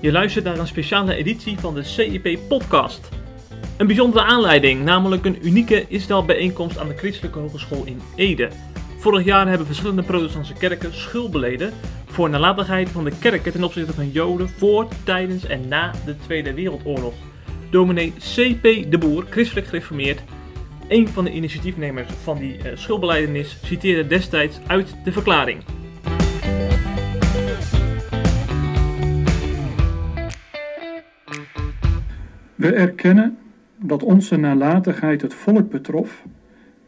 Je luistert naar een speciale editie van de CIP Podcast. Een bijzondere aanleiding, namelijk een unieke Israël-bijeenkomst aan de Christelijke Hogeschool in Ede. Vorig jaar hebben verschillende protestantse kerken schuld beleden voor nalatigheid van de kerken ten opzichte van Joden voor, tijdens en na de Tweede Wereldoorlog. Dominee C.P. de Boer, christelijk gereformeerd, een van de initiatiefnemers van die uh, schuldbeleidenis, citeerde destijds uit de verklaring. We erkennen dat onze nalatigheid het volk betrof,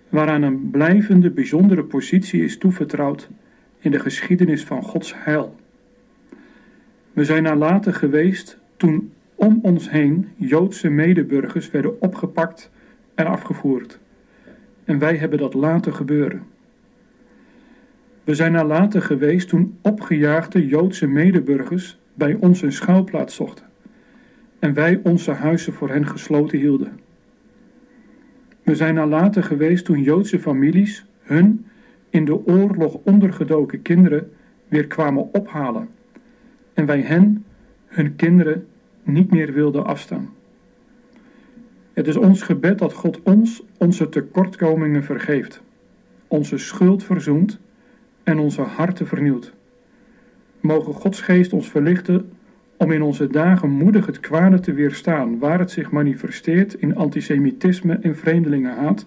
waaraan een blijvende bijzondere positie is toevertrouwd in de geschiedenis van Gods heil. We zijn nalatig geweest toen om ons heen Joodse medeburgers werden opgepakt en afgevoerd. En wij hebben dat laten gebeuren. We zijn nalatig geweest toen opgejaagde Joodse medeburgers bij ons een schuilplaats zochten en wij onze huizen voor hen gesloten hielden. We zijn nalatig geweest toen Joodse families hun in de oorlog ondergedoken kinderen weer kwamen ophalen en wij hen, hun kinderen, niet meer wilden afstaan. Het is ons gebed dat God ons onze tekortkomingen vergeeft, onze schuld verzoent en onze harten vernieuwt. Mogen Gods geest ons verlichten om in onze dagen moedig het kwade te weerstaan waar het zich manifesteert in antisemitisme en vreemdelingenhaat,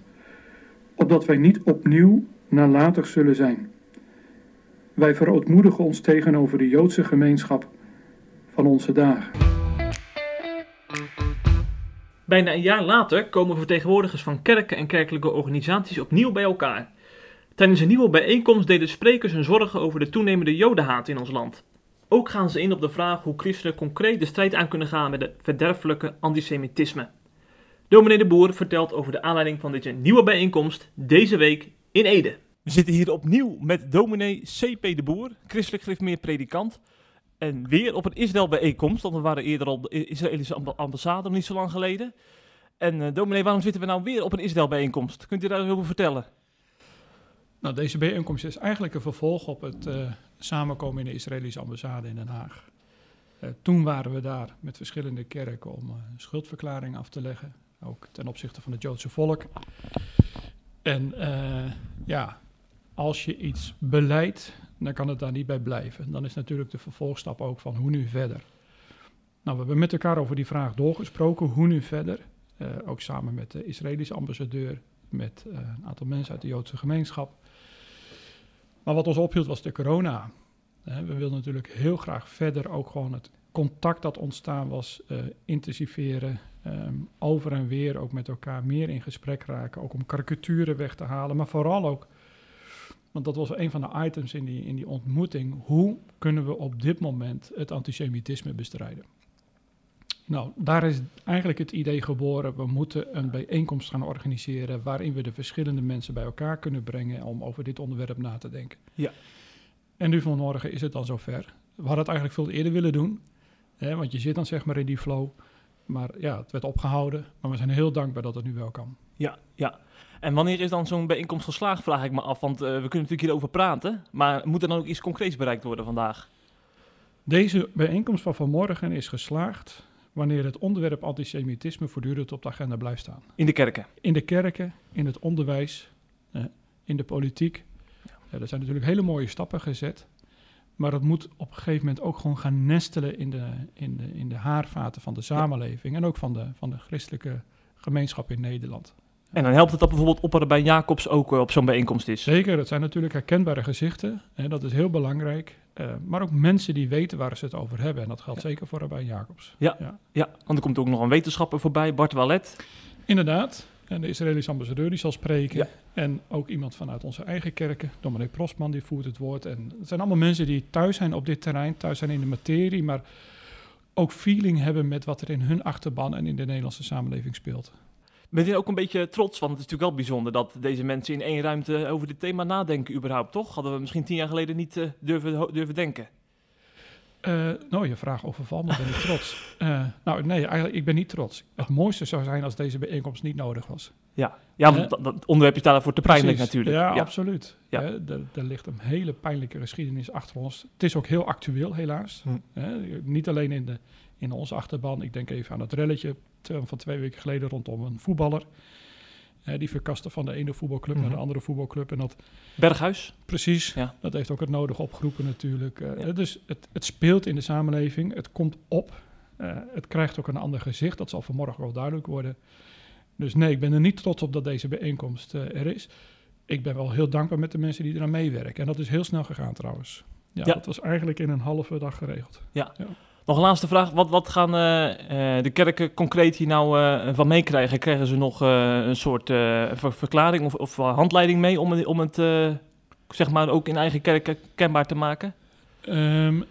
opdat wij niet opnieuw nalatig zullen zijn. Wij verootmoedigen ons tegenover de Joodse gemeenschap van onze dagen. Bijna een jaar later komen vertegenwoordigers van kerken en kerkelijke organisaties opnieuw bij elkaar. Tijdens een nieuwe bijeenkomst deden sprekers hun zorgen over de toenemende jodenhaat in ons land. Ook gaan ze in op de vraag hoe christenen concreet de strijd aan kunnen gaan met het verderfelijke antisemitisme. Dominee de Boer vertelt over de aanleiding van deze nieuwe bijeenkomst deze week in Ede. We zitten hier opnieuw met dominee C.P. de Boer, christelijk gereformeerd predikant. En weer op een Israël-bijeenkomst, want we waren eerder op de Israëlische ambassade, niet zo lang geleden. En uh, dominee, waarom zitten we nou weer op een Israël-bijeenkomst? Kunt u daar over vertellen? Nou, deze bijeenkomst is eigenlijk een vervolg op het uh, samenkomen in de Israëlische ambassade in Den Haag. Uh, toen waren we daar met verschillende kerken om uh, schuldverklaring af te leggen, ook ten opzichte van het Joodse volk. En ja, als je iets beleidt, dan kan het daar niet bij blijven. Dan is natuurlijk de vervolgstap ook van hoe nu verder. Nou, we hebben met elkaar over die vraag doorgesproken, hoe nu verder. ook samen met de Israëlische ambassadeur, met een aantal mensen uit de Joodse gemeenschap. Maar wat ons ophield was de corona. We wilden natuurlijk heel graag verder ook gewoon het contact dat ontstaan was uh, intensiveren. Um, over en weer ook met elkaar meer in gesprek raken. Ook om karikaturen weg te halen. Maar vooral ook, want dat was een van de items in die, in die ontmoeting. Hoe kunnen we op dit moment het antisemitisme bestrijden? Nou, daar is eigenlijk het idee geboren. We moeten een bijeenkomst gaan organiseren waarin we de verschillende mensen bij elkaar kunnen brengen om over dit onderwerp na te denken. Ja. En nu vanmorgen is het dan zover. We hadden het eigenlijk veel eerder willen doen, hè, want je zit dan zeg maar in die flow. Maar ja, het werd opgehouden. Maar we zijn heel dankbaar dat het nu wel kan. Ja, ja. En wanneer is dan zo'n bijeenkomst geslaagd, vraag ik me af. Want uh, we kunnen natuurlijk hierover praten. Maar moet er dan ook iets concreets bereikt worden vandaag? Deze bijeenkomst van vanmorgen is geslaagd wanneer het onderwerp antisemitisme voortdurend op de agenda blijft staan. In de kerken? In de kerken, in het onderwijs, in de politiek. Ja, er zijn natuurlijk hele mooie stappen gezet. Maar het moet op een gegeven moment ook gewoon gaan nestelen in de, in de, in de haarvaten van de samenleving. En ook van de, van de christelijke gemeenschap in Nederland. En dan helpt het dat bijvoorbeeld Opperbijn Jacobs ook eh, op zo'n bijeenkomst is? Zeker, dat zijn natuurlijk herkenbare gezichten. Hè, dat is heel belangrijk. Uh, maar ook mensen die weten waar ze het over hebben. En dat geldt zeker voor Rabijn Jacobs. Ja, ja. ja, want er komt ook nog een wetenschapper voorbij, Bart Wallet. Inderdaad. En de Israëlische ambassadeur die zal spreken. Ja. En ook iemand vanuit onze eigen kerken. Dominee Prosman die voert het woord. En het zijn allemaal mensen die thuis zijn op dit terrein. Thuis zijn in de materie. Maar ook feeling hebben met wat er in hun achterban en in de Nederlandse samenleving speelt. U ook een beetje trots? Want het is natuurlijk wel bijzonder dat deze mensen in één ruimte over dit thema nadenken überhaupt, toch? Hadden we misschien tien jaar geleden niet uh, durven, durven denken. Uh, nou, je vraag overvalt me, ben ik trots? Uh, nou, nee, eigenlijk, ik ben niet trots. Het mooiste zou zijn als deze bijeenkomst niet nodig was. Ja, ja want dat, dat onderwerp is daarvoor te pijnlijk Precies. natuurlijk. Ja, ja. absoluut. Ja. Er, ligt een hele pijnlijke geschiedenis achter ons. Het is ook heel actueel, helaas. Hm. Niet alleen in, de, in onze achterban. Ik denk even aan het relletje van twee weken geleden rondom een voetballer. Hè, die verkaste van de ene voetbalclub naar Mhm. de andere voetbalclub. En dat Berghuis. precies, Ja. dat heeft ook het nodige opgeroepen natuurlijk. Eh, Ja. Dus het, het speelt in de samenleving. Het komt op. Eh, het krijgt ook een ander gezicht. Dat zal vanmorgen wel duidelijk worden. Dus nee, ik ben er niet trots op dat deze bijeenkomst eh, er is. Ik ben wel heel dankbaar met de mensen die eraan meewerken. En dat is heel snel gegaan trouwens. Ja, Ja. dat was eigenlijk in een halve dag geregeld. Nog een laatste vraag. Wat, wat gaan eh, eh, de kerken concreet hier nou eh, van meekrijgen? Krijgen ze nog een soort ver- verklaring of, of handleiding mee om, het- om het zeg maar ook in eigen kerken kenbaar te maken? Ehm,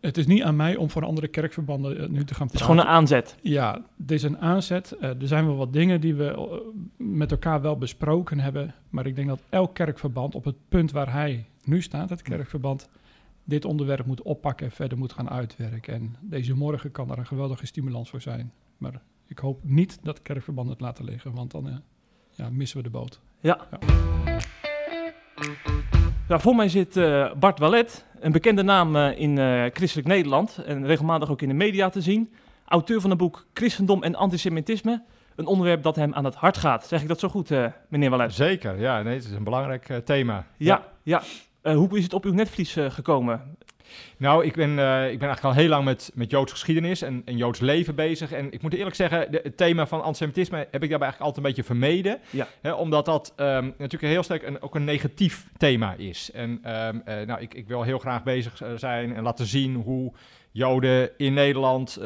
het is niet aan mij om voor andere kerkverbanden nu te gaan Het is praten. gewoon een aanzet. Ja, dit is een aanzet. Er zijn wel wat dingen die we met elkaar wel besproken hebben. Maar ik denk dat elk kerkverband op het punt waar hij nu staat, het kerkverband, dit onderwerp moet oppakken en verder moet gaan uitwerken. En deze morgen kan er een geweldige stimulans voor zijn. Maar ik hoop niet dat kerkverbanden het laten liggen, want dan eh, ja, missen we de boot. Ja. Ja. Ja, voor mij zit eh, Bart Wallet, een bekende naam eh, in eh, christelijk Nederland en regelmatig ook in de media te zien. Auteur van het boek Christendom en Antisemitisme. Een onderwerp dat hem aan het hart gaat. Zeg ik dat zo goed, eh, meneer Wallet? Zeker, ja, nee, het is een belangrijk eh, thema. Ja, ja. Eh, hoe is het op uw netvlies eh, gekomen? Nou, ik ben, eh, ik ben eigenlijk al heel lang met, met Joods geschiedenis en, en Joods leven bezig. En ik moet eerlijk zeggen, de- het thema van antisemitisme heb ik daarbij eigenlijk altijd een beetje vermeden. Ja. Hè, omdat dat ehm, natuurlijk heel sterk een, ook een negatief thema is. En ehm, eh, nou, ik, ik wil heel graag bezig zijn en laten zien hoe Joden in Nederland,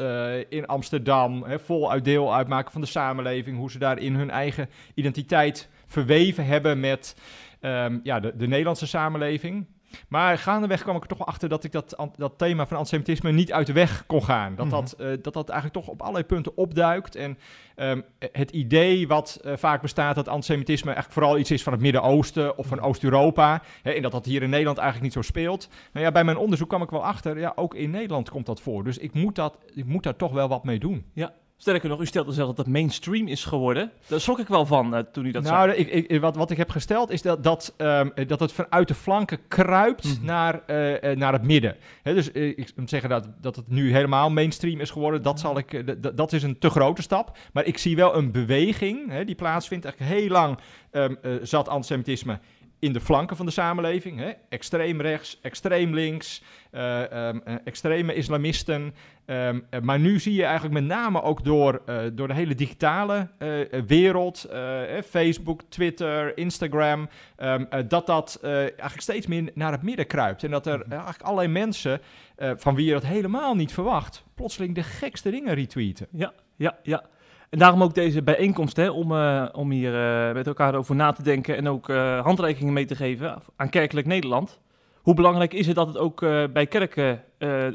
in Amsterdam, hè, voluit deel uitmaken van de samenleving. Hoe ze daarin hun eigen identiteit verweven hebben met ehm, ja, de, de Nederlandse samenleving. Maar gaandeweg kwam ik er toch wel achter dat ik dat, dat thema van antisemitisme niet uit de weg kon gaan. Dat, dat, eh, dat dat eigenlijk toch op allerlei punten opduikt. En ehm, het idee wat eh, vaak bestaat dat antisemitisme eigenlijk vooral iets is van het Midden-Oosten of van Oost-Europa. Hè, en dat dat hier in Nederland eigenlijk niet zo speelt. Nou ja, bij mijn onderzoek kwam ik wel achter, ja, ook in Nederland komt dat voor. Dus ik moet, dat, ik moet daar toch wel wat mee doen. Sterker nog, u stelde zelf dat het mainstream is geworden. Daar schrok ik wel van eh, toen u dat nou, zei. ik, ik, wat, wat ik heb gesteld is dat, dat, ehm, dat het vanuit de flanken kruipt Mhm. naar, eh, eh, naar het midden. Dus ik moet zeggen dat, dat het nu helemaal mainstream is geworden. Dat, zal ik, dat is een te grote stap. Maar ik zie wel een beweging die plaatsvindt. Eigenlijk heel lang ehm, eh, zat antisemitisme in de flanken van de samenleving. Hè? Extreem rechts, extreem links, eh, ehm, eh, extreme islamisten. Ehm, eh, maar nu zie je eigenlijk met name ook door, door de hele digitale wereld, Facebook, Twitter, Instagram, ehm, eh, dat dat eigenlijk steeds meer naar het midden kruipt. En dat er eh, eigenlijk allerlei mensen, van wie je dat helemaal niet verwacht, plotseling de gekste dingen retweeten. Ja, ja, ja. En daarom ook deze bijeenkomst, hè, om, eh, om hier eh, met elkaar over na te denken en ook eh, handreikingen mee te geven aan kerkelijk Nederland. Hoe belangrijk is het dat het ook bij kerken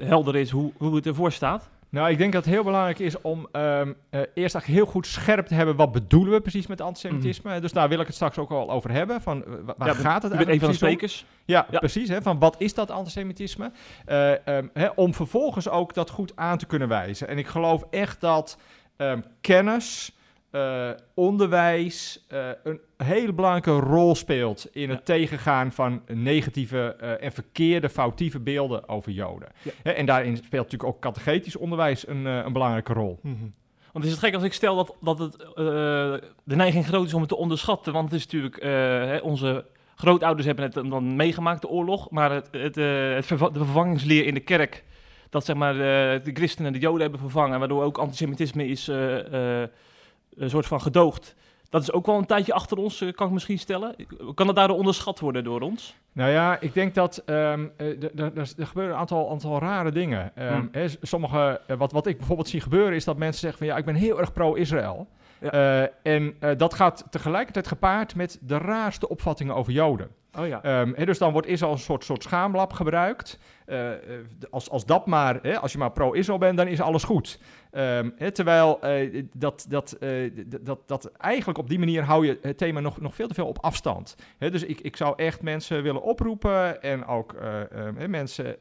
helder is hoe, hoe het ervoor staat? Nou, ik denk dat het heel belangrijk is om ehm, eh, eerst eigenlijk heel goed scherp te hebben wat bedoelen we precies met antisemitisme. Dus daar wil ik het straks ook al over hebben. Van, wa- waar Ja, gaat het eigenlijk een van de sprekers. Ja, Ja. precies. Hè, van wat is dat antisemitisme? Eh, ehm, hè, om vervolgens ook dat goed aan te kunnen wijzen. En ik geloof echt dat ehm, kennis, eh, onderwijs eh, een hele belangrijke rol speelt in het tegengaan van negatieve eh, en verkeerde, foutieve beelden over Joden. Ja. En daarin speelt natuurlijk ook catechetisch onderwijs een, een belangrijke rol. Want is het gek als ik stel dat, dat het, de neiging groot is om het te onderschatten? Want het is natuurlijk, hè, onze grootouders hebben het dan meegemaakt, de oorlog. Maar het, het, het de vervangingsleer in de kerk, dat zeg maar eh, de christenen de joden hebben vervangen, waardoor ook antisemitisme is eh, eh, een soort van gedoogd. Dat is ook wel een tijdje achter ons, kan ik misschien stellen. Kan het daardoor onderschat worden door ons? Nou ja, ik denk dat ehm, eh, er gebeuren een aantal, aantal rare dingen. Ehm, Hmm. hè, sommige, wat, wat ik bijvoorbeeld zie gebeuren is dat mensen zeggen van ja, ik ben heel erg pro-Israël. Ja. En dat gaat tegelijkertijd gepaard met de raarste opvattingen over Joden. Oh ja. Ehm, dus dan wordt Israël een soort, soort schaamlab gebruikt. Uh, als, als dat maar, als je maar pro-Israël bent, dan is alles goed. Hè, terwijl uh, dat, dat, dat, dat eigenlijk op die manier hou je het thema nog, nog veel te veel op afstand. Dus ik, ik zou echt mensen willen oproepen en ook um, mensen,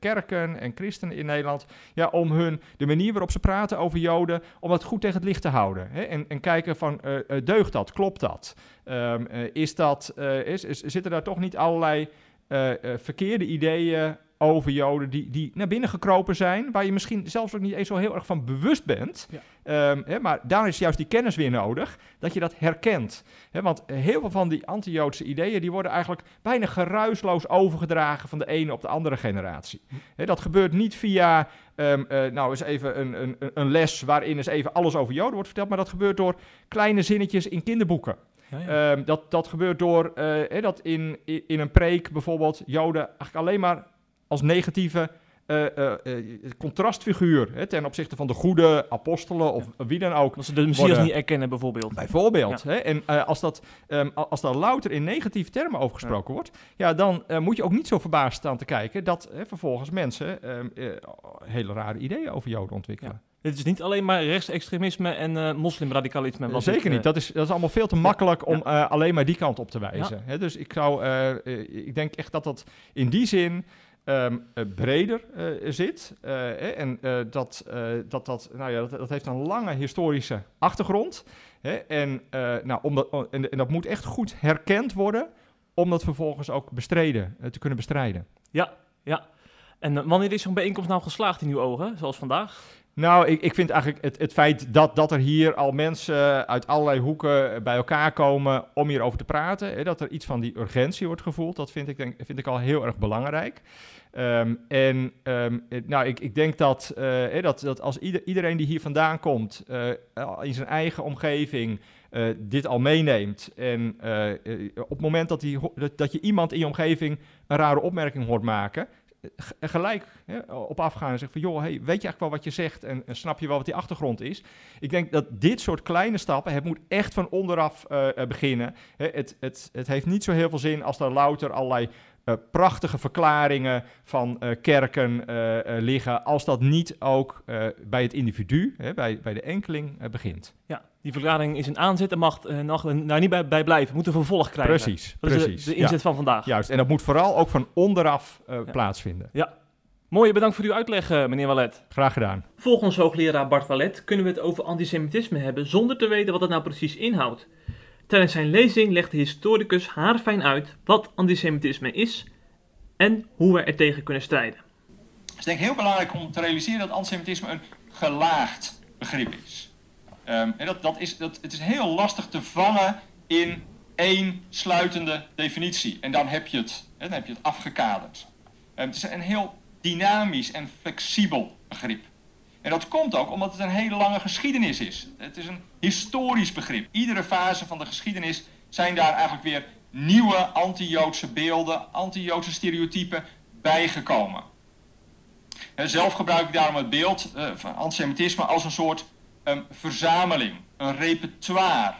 kerken en christenen in Nederland, ja, om hun, de manier waarop ze praten over Joden, om dat goed tegen het licht te houden. En, en kijken van, deugt dat, klopt dat? Um, is dat is, is, zitten daar toch niet allerlei uh, verkeerde ideeën over Joden die, die naar binnen gekropen zijn, waar je misschien zelfs ook niet eens zo heel erg van bewust bent. Ja. Um, hè, maar daar is juist die kennis weer nodig, dat je dat herkent. Hè, want heel veel van die anti-Joodse ideeën, die worden eigenlijk bijna geruisloos overgedragen van de ene op de andere generatie. Hm. Hè, dat gebeurt niet via, um, uh, nou eens even een, een, een les waarin eens even alles over Joden wordt verteld, maar dat gebeurt door kleine zinnetjes in kinderboeken. Ja, ja. Um, dat, dat gebeurt door uh, dat in, in een preek bijvoorbeeld Joden eigenlijk alleen maar als negatieve uh, uh, contrastfiguur hè, ten opzichte van de goede apostelen of ja. wie dan ook. Dat ze de Messias niet erkennen bijvoorbeeld. Bijvoorbeeld. Ja. Hè, en als, dat, um, als daar louter in negatieve termen over gesproken ja. wordt, ja, dan moet je ook niet zo verbaasd staan te kijken dat vervolgens mensen um, hele rare ideeën over Joden ontwikkelen. Dit is niet alleen maar rechtsextremisme en uh, moslimradicalisme. Wat Zeker ik, niet. Dat is, dat is allemaal veel te makkelijk om uh, alleen maar die kant op te wijzen. Hè, dus ik, zou, ik denk echt dat dat in die zin um, breder zit. en dat, dat, dat, nou ja, dat, dat, heeft een lange historische achtergrond. Hè, en, nou, omdat, en, en dat moet echt goed herkend worden om dat vervolgens ook bestreden, te kunnen bestrijden. Ja, ja. En wanneer is zo'n bijeenkomst nou geslaagd in uw ogen, zoals vandaag? Nou, ik, ik vind eigenlijk het, het feit dat, dat er hier al mensen uit allerlei hoeken bij elkaar komen om hierover te praten, hè, dat er iets van die urgentie wordt gevoeld, dat vind ik, denk, vind ik al heel erg belangrijk. Um, en um, nou, ik, ik denk dat, uh, dat, dat als ieder, iedereen die hier vandaan komt, uh, in zijn eigen omgeving, dit al meeneemt. En op het moment dat, die, dat, dat je iemand in je omgeving een rare opmerking hoort maken, gelijk hè, op afgaan en zeggen van... joh, hey, weet je eigenlijk wel wat je zegt en, snap je wel wat die achtergrond is? Ik denk dat dit soort kleine stappen, het moet echt van onderaf uh, beginnen. Hè, het, het, het heeft niet zo heel veel zin als er louter allerlei uh, prachtige verklaringen van kerken liggen, als dat niet ook bij het individu, hè, bij, bij de enkeling, begint. Ja, die verklaring is een aanzet en mag nog nou, niet bij, bij blijven, moet een vervolg krijgen. Precies, dat precies. Is de, de inzet ja. van vandaag. Juist, en dat moet vooral ook van onderaf ja. plaatsvinden. Ja. Mooie bedankt voor uw uitleg, meneer Wallet. Graag gedaan. Volgens hoogleraar Bart Wallet kunnen we het over antisemitisme hebben zonder te weten wat het nou precies inhoudt. Tijdens zijn lezing legt de historicus haarfijn uit wat antisemitisme is en hoe we er tegen kunnen strijden. Het is denk ik heel belangrijk om te realiseren dat antisemitisme een gelaagd begrip is. Um, en dat, dat is dat, het is heel lastig te vangen in één sluitende definitie. En dan heb je het, hè, dan heb je het afgekaderd. Um, het is een heel dynamisch en flexibel begrip. En dat komt ook omdat het een hele lange geschiedenis is. Het is een historisch begrip. Iedere fase van de geschiedenis zijn daar eigenlijk weer nieuwe anti-Joodse beelden, anti-Joodse stereotypen bijgekomen. En zelf gebruik ik daarom het beeld uh, van antisemitisme als een soort um, verzameling, een repertoire,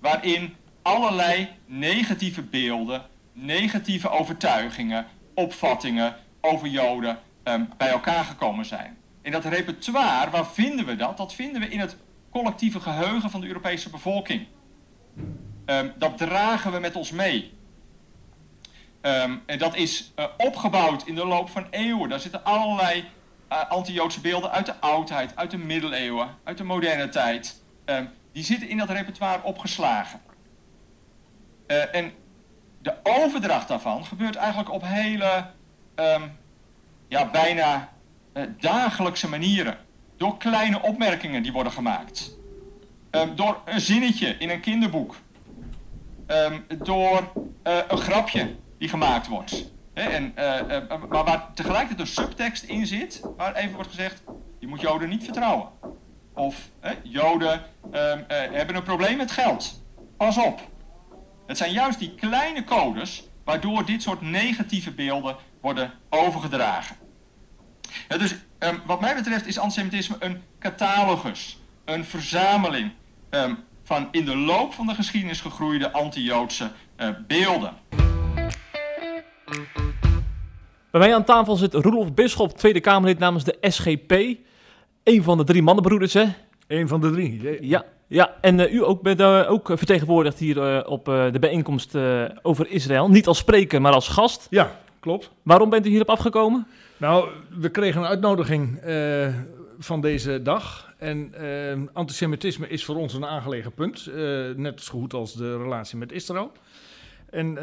waarin allerlei negatieve beelden, negatieve overtuigingen, opvattingen over Joden um, bij elkaar gekomen zijn. In dat repertoire, waar vinden we dat? Dat vinden we in het collectieve geheugen van de Europese bevolking. Um, dat dragen we met ons mee. Um, en dat is uh, opgebouwd in de loop van eeuwen. Daar zitten allerlei uh, anti-Joodse beelden uit de oudheid, uit de middeleeuwen, uit de moderne tijd. Um, die zitten in dat repertoire opgeslagen. Uh, en de overdracht daarvan gebeurt eigenlijk op hele, ja, bijna dagelijkse manieren. Door kleine opmerkingen die worden gemaakt. door een zinnetje in een kinderboek door een grapje die gemaakt wordt. En, uh, uh, maar waar tegelijkertijd een subtekst in zit, waar even wordt gezegd, je moet Joden niet vertrouwen. Of Joden um, hebben een probleem met geld. Pas op. Het zijn juist die kleine codes waardoor dit soort negatieve beelden worden overgedragen. dus um, wat mij betreft is antisemitisme een catalogus, een verzameling van in de loop van de geschiedenis gegroeide anti-Joodse beelden. Bij mij aan tafel zit Roelof Bisschop, Tweede Kamerlid namens de SGP. Een van de drie mannenbroeders, hè? Eén van de drie. Ja. Ja, ja. en eh, u ook bent uh, ook vertegenwoordigd hier uh, op de bijeenkomst over Israël. Niet als spreker, maar als gast. Ja, klopt. Waarom bent u hierop afgekomen? Nou, we kregen een uitnodiging van deze dag. En antisemitisme is voor ons een aangelegen punt. net zo goed als de relatie met Israël. En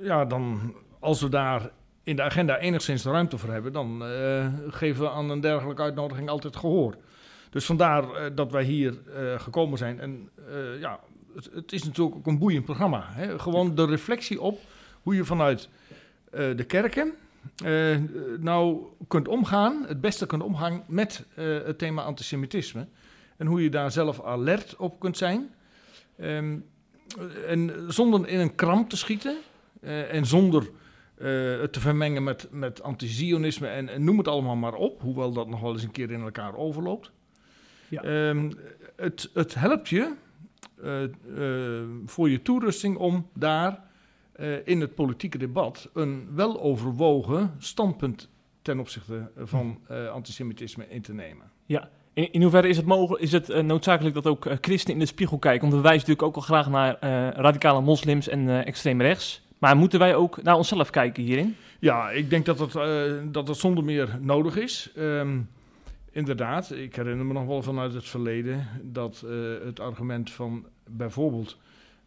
ja, dan als we daar in de agenda enigszins ruimte voor hebben, dan uh, geven we aan een dergelijke uitnodiging altijd gehoor. Dus vandaar uh, dat wij hier uh, gekomen zijn. En ja, het, het, is natuurlijk ook een boeiend programma. Hè? Gewoon de reflectie op hoe je vanuit de kerken nou kunt omgaan, het beste kunt omgaan met het thema antisemitisme. En hoe je daar zelf alert op kunt zijn. Um, en zonder in een kramp te schieten en zonder te vermengen met, met anti-Zionisme en, en, noem het allemaal maar op, hoewel dat nog wel eens een keer in elkaar overloopt. Ja. Um, het, het helpt je uh, uh, voor je toerusting om daar in het politieke debat een weloverwogen standpunt ten opzichte van antisemitisme in te nemen. Ja, in, in, hoeverre is het, mogelijk, is het noodzakelijk dat ook christenen in de spiegel kijken? Want we wijzen natuurlijk ook al graag naar radicale moslims en extreem rechts. Maar moeten wij ook naar onszelf kijken hierin? Ja, ik denk dat het, uh, dat het zonder meer nodig is. Um, inderdaad, ik herinner me nog wel vanuit het verleden dat uh, het argument van bijvoorbeeld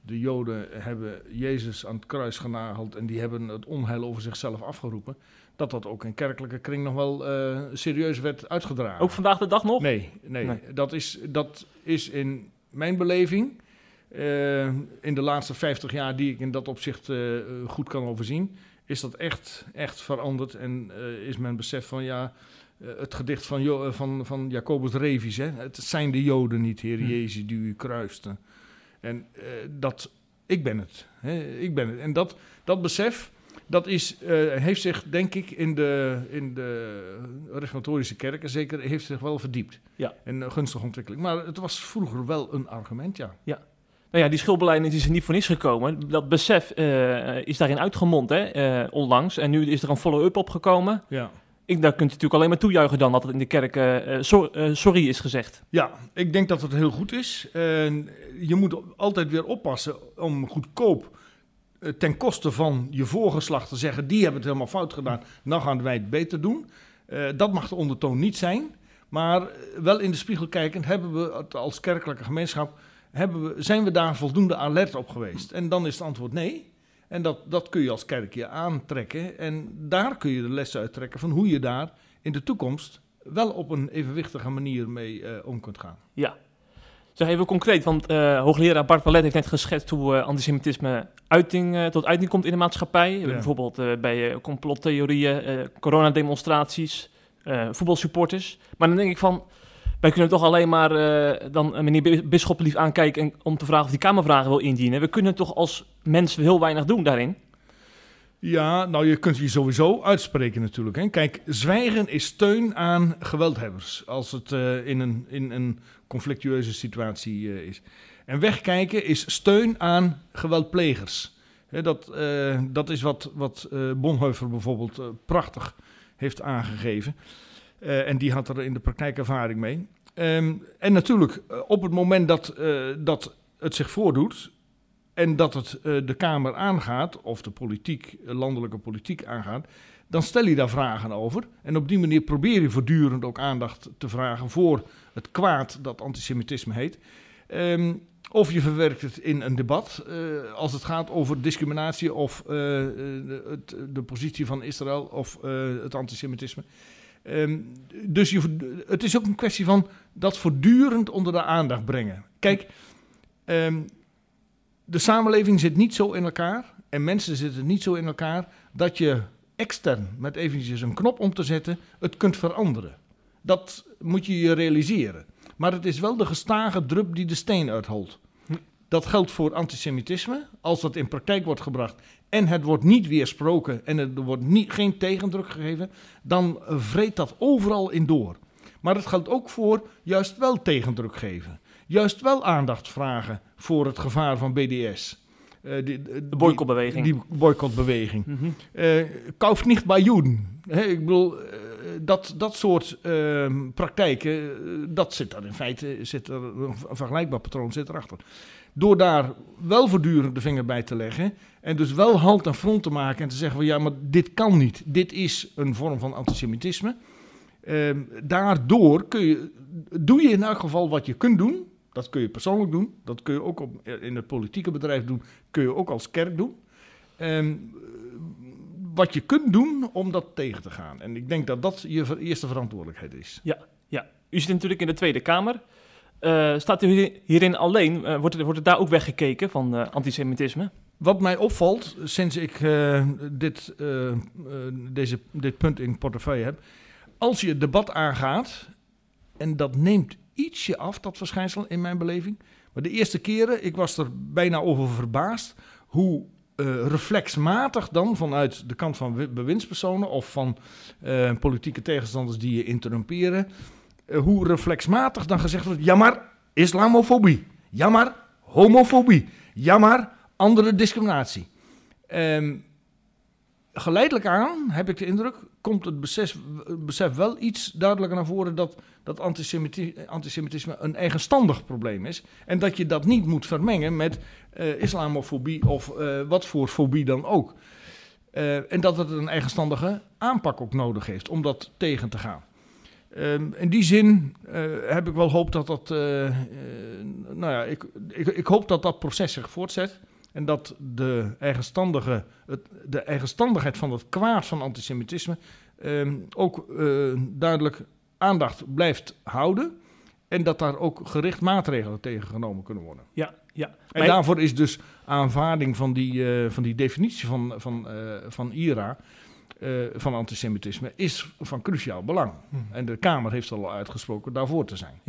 de Joden hebben Jezus aan het kruis genageld en die hebben het onheil over zichzelf afgeroepen, dat dat ook in kerkelijke kring nog wel uh, serieus werd uitgedragen. Ook vandaag de dag nog? Nee, nee, nee. Dat, is, dat is in mijn beleving uh, in de laatste 50 jaar die ik in dat opzicht uh, goed kan overzien, is dat echt, echt veranderd. En uh, is men besef van ja, het gedicht van, jo van, van Jacobus Revis, hè, het zijn de Joden niet, Heer hm. Jezus, die u kruisten. En dat, ik ben het. Hè, ik ben het. En dat, dat besef, dat is, heeft zich denk ik in de, in de reformatorische kerken zeker, heeft zich wel verdiept. Ja. En gunstige ontwikkeling. Maar het was vroeger wel een argument, ja. Ja, nou ja, die schuldbeleid is er niet voor niets gekomen. Dat besef uh, is daarin uitgemond, hè, uh, onlangs. En nu is er een follow-up opgekomen. Ja. Ik, daar kunt u natuurlijk alleen maar toejuichen dan dat het in de kerk uh, so sorry is gezegd. Ja, ik denk dat het heel goed is. je moet altijd weer oppassen om goedkoop ten koste van je voorgeslacht te zeggen... die hebben het helemaal fout gedaan, nou gaan wij het beter doen. dat mag de ondertoon niet zijn. Maar wel in de spiegel kijkend hebben we het als kerkelijke gemeenschap hebben we, zijn we daar voldoende alert op geweest? En dan is het antwoord nee. En dat, dat kun je als kerkje aantrekken. En daar kun je de lessen uittrekken van hoe je daar in de toekomst wel op een evenwichtige manier mee uh, om kunt gaan. Ja. Zeg even concreet, want uh, hoogleraar Bart Palet heeft net geschetst hoe uh, antisemitisme uiting, tot uiting komt in de maatschappij. Ja. Bijvoorbeeld bij complottheorieën, coronademonstraties, voetbalsupporters. Maar dan denk ik van, wij kunnen toch alleen maar uh, dan meneer Bisschop lief aankijken en, om te vragen of die Kamervragen wil indienen. We kunnen toch als mensen heel weinig doen daarin? Ja, nou je kunt je sowieso uitspreken natuurlijk. Hè. Kijk, zwijgen is steun aan geweldhebbers als het uh, in, een, in een conflictueuze situatie uh, is. En wegkijken is steun aan geweldplegers. Hè, dat, dat is wat, wat Bonhoeffer bijvoorbeeld prachtig heeft aangegeven. Uh, en die had er in de praktijk ervaring mee. Um, en natuurlijk, uh, op het moment dat, uh, dat het zich voordoet en dat het de Kamer aangaat, of de politiek, landelijke politiek aangaat, dan stel je daar vragen over. En op die manier probeer je voortdurend ook aandacht te vragen voor het kwaad dat antisemitisme heet. Um, of je verwerkt het in een debat als het gaat over discriminatie of de, positie van Israël of het antisemitisme. Um, dus je, het is ook een kwestie van dat voortdurend onder de aandacht brengen. Kijk, um, de samenleving zit niet zo in elkaar en mensen zitten niet zo in elkaar dat je extern met eventjes een knop om te zetten het kunt veranderen. Dat moet je je realiseren. Maar het is wel de gestage drup die de steen uitholt. Dat geldt voor antisemitisme. Als dat in praktijk wordt gebracht en het wordt niet weersproken en er wordt niet, geen tegendruk gegeven, dan vreet dat overal in door. Maar het geldt ook voor juist wel tegendruk geven. Juist wel aandacht vragen voor het gevaar van BDS. eh, die, die- De boycottbeweging. Die boycottbeweging. Kauf niet bij Joden. Ik bedoel, eh, dat, dat soort ehm, praktijken, eh, dat zit er in feite, zit er, een vergelijkbaar patroon zit erachter. Door daar wel voortdurend de vinger bij te leggen en dus wel halt en front te maken en te zeggen van ja, maar dit kan niet. Dit is een vorm van antisemitisme. Ehm, daardoor kun je, doe je in elk geval wat je kunt doen. Dat kun je persoonlijk doen. Dat kun je ook op, in het politieke bedrijf doen. Kun je ook als kerk doen. Ehm, wat je kunt doen om dat tegen te gaan. En ik denk dat dat je eerste verantwoordelijkheid is. Ja, u zit natuurlijk in de Tweede Kamer. Eh, staat u hier- hierin alleen? Eh, wordt, er, wordt daar ook weggekeken van eh, antisemitisme? Wat mij opvalt sinds ik dit, deze, dit punt in portefeuille heb. Als je het debat aangaat, en dat neemt ietsje af, dat verschijnsel in mijn beleving. Maar de eerste keren, ik was er bijna over verbaasd hoe reflexmatig dan vanuit de kant van wi- bewindspersonen of van politieke tegenstanders die je interrumperen, hoe reflexmatig dan gezegd wordt: ja, maar islamofobie, ja, maar homofobie, ja, maar andere discriminatie. Ehm, geleidelijk aan, heb ik de indruk, komt het besef, wel iets duidelijker naar voren dat, dat antisemiti- antisemitisme een eigenstandig probleem is. En dat je dat niet moet vermengen met eh, islamofobie of eh, wat voor fobie dan ook. Eh, en dat het een eigenstandige aanpak ook nodig heeft om dat tegen te gaan. Ehm, in die zin eh, heb ik wel hoop dat dat. eh, eh, nou ja, ik, ik, ik hoop dat dat proces zich voortzet. En dat de, eigenstandige, het, de eigenstandigheid van het kwaad van antisemitisme ehm, ook duidelijk aandacht blijft houden. En dat daar ook gericht maatregelen tegen genomen kunnen worden. Ja, ja. En Maar- daarvoor is dus aanvaarding van die, van die definitie van, van, van IRA, eh, van antisemitisme, is van cruciaal belang. En de Kamer heeft al uitgesproken daarvoor te zijn.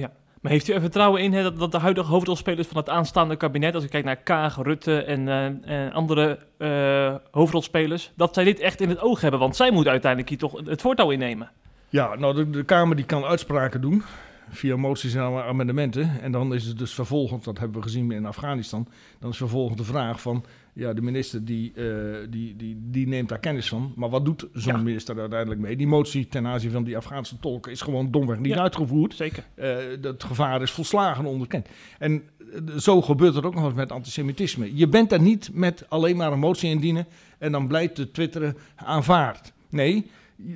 Maar heeft u er vertrouwen in hè, dat, dat de huidige hoofdrolspelers van het aanstaande kabinet, als ik kijk naar Kaag, Rutte en, eh, en andere eh, hoofdrolspelers, dat zij dit echt in het oog hebben? Want zij moeten uiteindelijk hier toch het voortouw innemen. Ja, nou, de, de Kamer die kan uitspraken doen via moties en amendementen. En dan is het dus vervolgend, dat hebben we gezien in Afghanistan, dan is vervolgend de vraag van, ja, de minister die, eh, die, die, die neemt daar kennis van. Maar wat doet zo'n Ja. minister uiteindelijk mee? Die motie ten aanzien van die Afghaanse tolken is gewoon domweg niet Ja. uitgevoerd. Zeker. Eh, het gevaar is volslagen onderkend. En eh, zo gebeurt het ook nog eens met antisemitisme. Je bent er niet met alleen maar een motie indienen en dan blijft de twitteren aanvaard. Nee,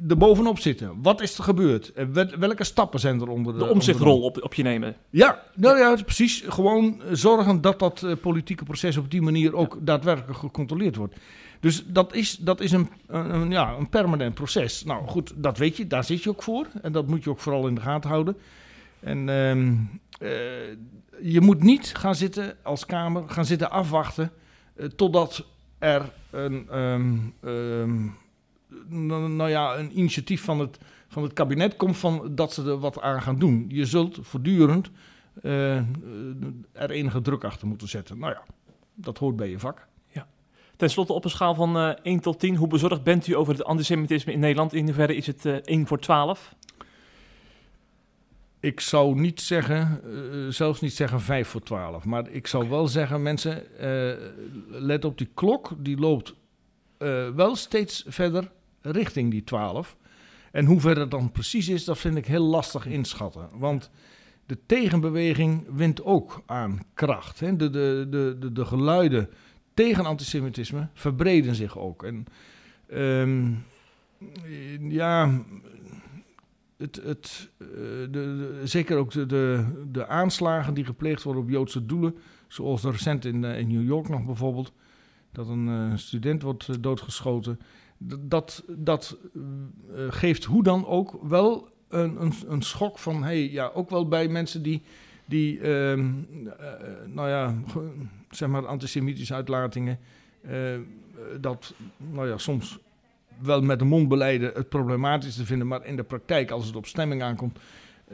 er bovenop zitten. Wat is er gebeurd? Wel- welke stappen zijn er onder De onder omzichtrol op, op je nemen. Ja, nou ja, precies. Gewoon eh, zorgen dat dat eh, politieke proces op die manier ook daadwerkelijk gecontroleerd wordt. Dus dat is, dat is een, een, ja, een permanent proces. Nou goed, dat weet je, daar zit je ook voor. En dat moet je ook vooral in de gaten houden. En ehm, eh, je moet niet gaan zitten als Kamer, gaan zitten afwachten eh, totdat er een, ehm, ehm, nou, nou ja, een initiatief van het, van het kabinet komt van dat ze er wat aan gaan doen. Je zult voortdurend eh, eh, er enige druk achter moeten zetten. Nou ja, dat hoort bij je vak. Ten slotte op een schaal van eh 1 tot 10, hoe bezorgd bent u over het antisemitisme in Nederland? In hoeverre is het eh 1 voor 12? Ik zou niet zeggen, eh, zelfs niet zeggen 5 voor 12. Maar ik zou wel zeggen, mensen, eh, let op die klok. Die loopt eh, wel steeds verder richting die 12. En hoe ver dat dan precies is, dat vind ik heel lastig inschatten. Want de tegenbeweging wint ook aan kracht. De, de, de, de, de geluiden tegen antisemitisme verbreden zich ook. En ehm, ja, het, het, eh, de, de- zeker ook de, de, de aanslagen die gepleegd worden op Joodse doelen, zoals recent in, eh, in New York nog bijvoorbeeld, dat een eh, student wordt doodgeschoten. Dat, dat eh, geeft hoe dan ook wel een, een, een schok van, hey, ja, ook wel bij mensen die, die ehm, eh, nou ja, zeg maar antisemitische uitlatingen, eh, dat, nou ja, soms wel met de mond beleiden het problematisch te vinden, maar in de praktijk, als het op stemming aankomt,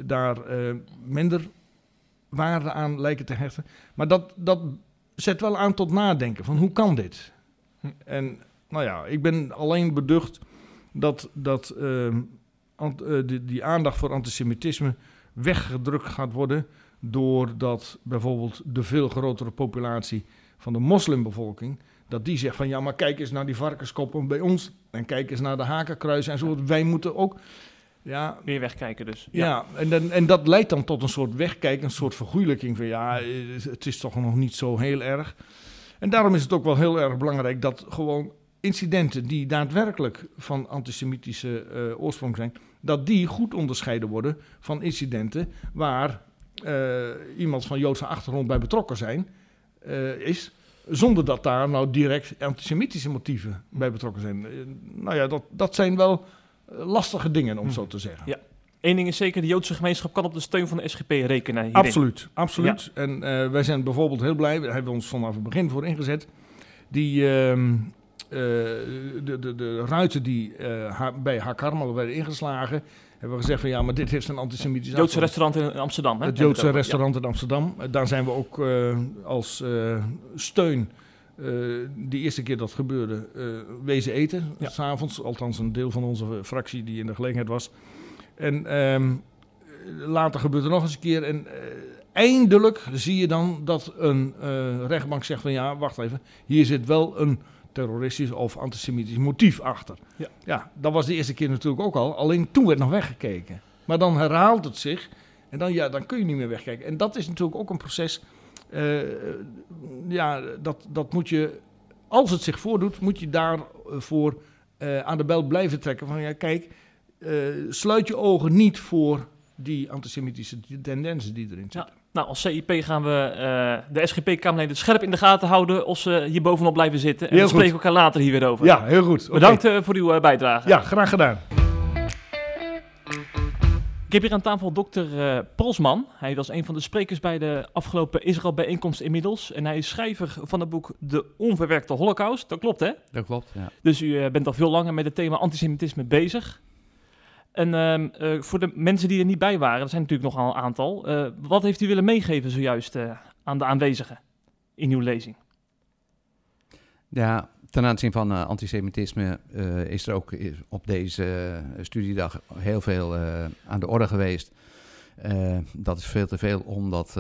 daar minder waarde aan lijken te hechten. Maar dat, dat zet wel aan tot nadenken van hoe kan dit? En nou ja, ik ben alleen beducht dat, dat ehm, ant- eh, die, die aandacht voor antisemitisme weggedrukt gaat worden doordat bijvoorbeeld de veel grotere populatie van de moslimbevolking, dat die zegt van ja, maar kijk eens naar die varkenskoppen bij ons en kijk eens naar de hakenkruisen en zo. Wij moeten ook, ja, Weer wegkijken dus. ja, en, dan, en dat leidt dan tot een soort wegkijk, een soort vergoeilijking van ja, eh, het is toch nog niet zo heel erg. En daarom is het ook wel heel erg belangrijk dat gewoon incidenten die daadwerkelijk van antisemitische eh, oorsprong zijn, dat die goed onderscheiden worden van incidenten waar eh, iemand van Joodse achtergrond bij betrokken zijn, eh, is. Zonder dat daar nou direct antisemitische motieven bij betrokken zijn. Nou ja, dat, dat zijn wel lastige dingen, om zo te zeggen. Ja. Eén ding is zeker, de Joodse gemeenschap kan op de steun van de SGP rekenen hierin. Absoluut, absoluut. En wij zijn bijvoorbeeld heel blij, daar hebben we ons vanaf het begin voor ingezet. Die, ehm, eh, de, de, de ruiten die eh, ha- bij Hakarmel werden ingeslagen, hebben we gezegd van ja, maar dit heeft een antisemitisch Joodse achtergrond. restaurant in Amsterdam. Hè? Het Joodse restaurant in Amsterdam. Eh, Daar zijn we ook eh, als eh, steun, eh die eerste keer dat gebeurde, eh, wezen eten. Ja. s S'avonds, althans een deel van onze fractie die in de gelegenheid was. En ehm, later gebeurt er nog eens een keer. En eh, eindelijk zie je dan dat een eh, rechtbank zegt van ja, wacht even. Hier zit wel een terroristisch of antisemitisch motief achter. Ja. ja, dat was de eerste keer natuurlijk ook al. Alleen toen werd nog weggekeken. Maar dan herhaalt het zich. En dan, ja, dan kun je niet meer wegkijken. En dat is natuurlijk ook een proces. eh, ja, dat, dat moet je, als het zich voordoet, moet je daarvoor eh aan de bel blijven trekken. Van ja, kijk, eh, sluit je ogen niet voor die antisemitische tendensen die erin zitten. Nou, als CIP gaan we eh, de SGP-Kamerleden scherp in de gaten houden of ze hier bovenop blijven zitten. En Heel we spreken elkaar later hier weer over. Ja, heel goed. Bedankt eh, voor uw eh, bijdrage. Ja, graag gedaan. Ik heb hier aan tafel dokter eh, Polsman. Hij was een van de sprekers bij de afgelopen Israël-bijeenkomst inmiddels. En hij is schrijver van het boek De Onverwerkte Holocaust. Dat klopt, hè? Dat klopt, ja. Dus u bent al veel langer met het thema antisemitisme bezig. En ehm, eh, voor de mensen die er niet bij waren, er zijn natuurlijk nogal een aantal. eh, wat heeft u willen meegeven zojuist eh, aan de aanwezigen in uw lezing? Ja, ten aanzien van antisemitisme is er ook op deze studiedag heel veel aan de orde geweest. Dat is veel te veel om dat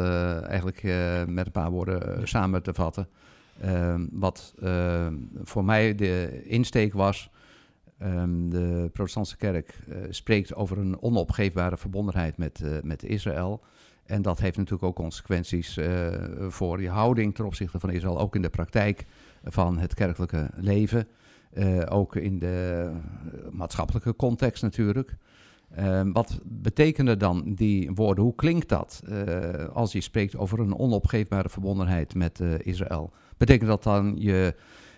eigenlijk met een paar woorden samen te vatten. Eh, wat voor mij de insteek was, ehm, de protestantse kerk eh, spreekt over een onopgeefbare verbondenheid met, eh, met Israël. En dat heeft natuurlijk ook consequenties eh, voor je houding ten opzichte van Israël, ook in de praktijk van het kerkelijke leven. Ook in de maatschappelijke context natuurlijk. Ehm, wat betekenen dan die woorden? Hoe klinkt dat als je spreekt over een onopgeefbare verbondenheid met Israël? Betekent dat dan je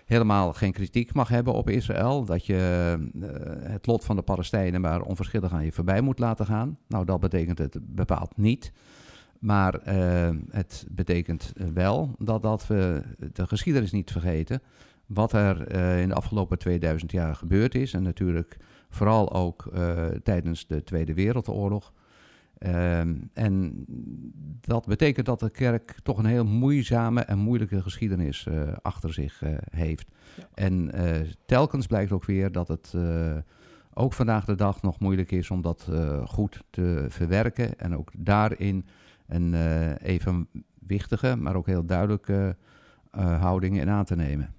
helemaal geen kritiek mag hebben op Israël? Dat je eh, het lot van de Palestijnen maar onverschillig aan je voorbij moet laten gaan? Nou, dat betekent het bepaald niet. Maar eh, het betekent wel dat, dat we de geschiedenis niet vergeten. Wat er eh, in de afgelopen 2000 jaar gebeurd is. En natuurlijk vooral ook tijdens de Tweede Wereldoorlog. Ehm, en dat betekent dat de kerk toch een heel moeizame en moeilijke geschiedenis eh, achter zich eh, heeft. Ja. En eh, telkens blijkt ook weer dat het ook vandaag de dag nog moeilijk is om dat goed te verwerken. En ook daarin een evenwichtige, maar ook heel duidelijke houding in aan te nemen.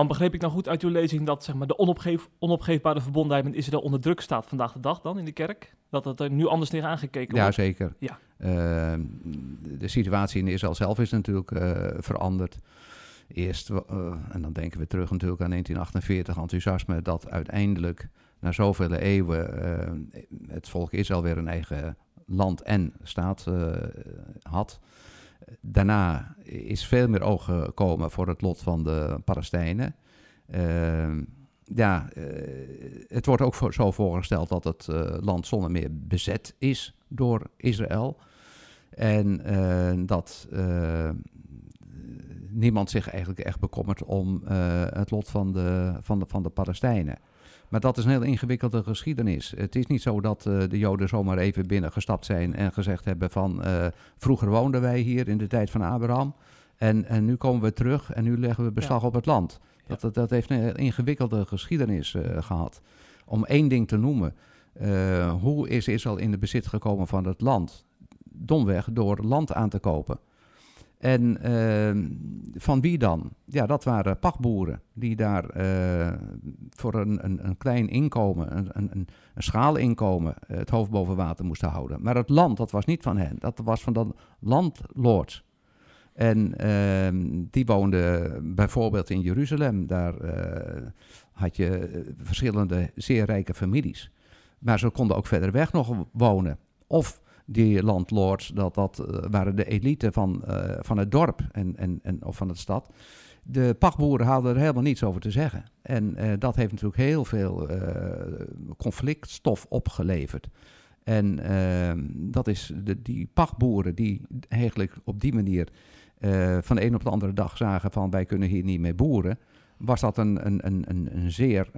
Want begreep ik nou goed uit uw lezing dat zeg maar, de onopgeef, onopgeefbare verbondenheid met Israël onder druk staat vandaag de dag dan in de kerk? Dat het er nu anders tegen aangekeken wordt? zeker. Ja. Ehm, de situatie in Israël zelf is natuurlijk eh, veranderd. Eerst, eh, en dan denken we terug natuurlijk aan 1948, enthousiasme dat uiteindelijk na zoveel eeuwen eh, het volk Israël weer een eigen land en staat had. Daarna is veel meer oog gekomen voor het lot van de Palestijnen. Ehm, ja, eh, het wordt ook zo voorgesteld dat het eh, land zonder meer bezet is door Israël. En eh, dat niemand zich eigenlijk echt bekommert om het lot van de, van, de, van de Palestijnen. Maar dat is een heel ingewikkelde geschiedenis. Het is niet zo dat eh, de Joden zomaar even binnengestapt zijn en gezegd hebben van eh, vroeger woonden wij hier in de tijd van Abraham en, en nu komen we terug en nu leggen we beslag op het land. Dat, dat, dat heeft een ingewikkelde geschiedenis eh, gehad. Om één ding te noemen, hoe is Israël in de bezit gekomen van het land? Domweg door land aan te kopen. En ehm, van wie dan? Ja, dat waren pachtboeren die daar eh, voor een, een, een klein inkomen, een, een, een schaalinkomen, eh, het hoofd boven water moesten houden. Maar het land, dat was niet van hen, dat was van de landlords. En ehm, die woonden bijvoorbeeld in Jeruzalem. Daar eh, had je verschillende zeer rijke families. Maar ze konden ook verder weg nog wonen. Of die landlords, dat, dat eh, waren de elite van, eh, van het dorp en, en, en, of van de stad. De pachtboeren hadden er helemaal niets over te zeggen. En eh, dat heeft natuurlijk heel veel conflictstof opgeleverd. En ehm, dat is de, die pachtboeren die eigenlijk op die manier van de een op de andere dag zagen van wij kunnen hier niet mee boeren, was dat een, een, een, een, zeer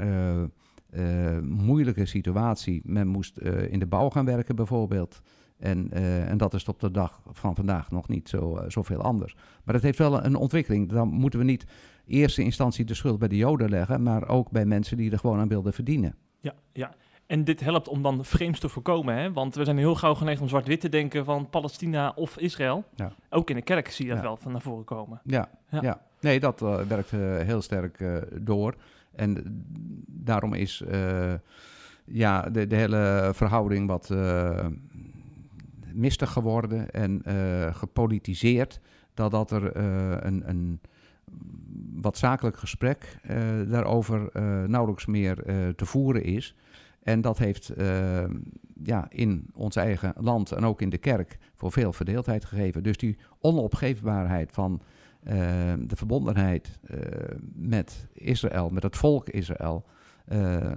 moeilijke situatie. Men moest in de bouw gaan werken bijvoorbeeld. En, eh, en dat is op de dag van vandaag nog niet zo, eh, zoveel anders. Maar het heeft wel een ontwikkeling. Dan moeten we niet eerste instantie de schuld bij de Joden leggen, maar ook bij mensen die er gewoon aan wilden verdienen. Ja, ja. En dit helpt om dan frames te voorkomen, hè? Want we zijn heel gauw geneigd om zwart-wit te denken van Palestina of Israël. Ja. Ook in de kerk zie je dat Ja. wel van naar voren komen. Ja, Ja. ja. nee, dat eh, werkt heel sterk door. En daarom is ja, de, de hele verhouding wat mistig geworden en eh, gepolitiseerd. Dat, dat er eh, een, een wat zakelijk gesprek eh, daarover nauwelijks meer te voeren is. En dat heeft ja, in ons eigen land en ook in de kerk voor veel verdeeldheid gegeven. Dus die onopgeefbaarheid van de verbondenheid met Israël, met het volk Israël,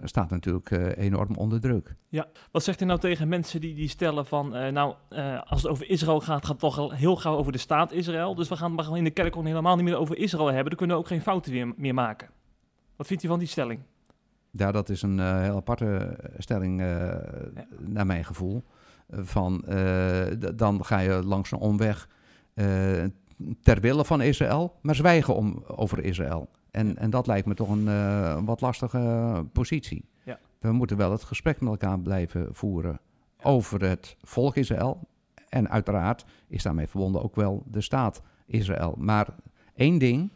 staat natuurlijk eh, enorm onder druk. Wat zegt u nou tegen mensen die, die stellen van, eh, nou, eh, als het over Israël gaat, gaat het toch al heel gauw over de staat Israël. Dus we gaan maar in de kerk helemaal niet meer over Israël hebben. Dan kunnen we ook geen fouten meer, meer maken. Wat vindt u van die stelling? Ja, dat is een eh, heel aparte stelling eh, naar mijn gevoel. Eh, van, eh, dan ga je langs een omweg eh, ter wille van Israël, maar zwijgen om, over Israël. En, en dat lijkt me toch een eh, wat lastige positie. Ja. We moeten wel het gesprek met elkaar blijven voeren over het volk Israël. En uiteraard is daarmee verbonden ook wel de staat Israël. Maar één ding,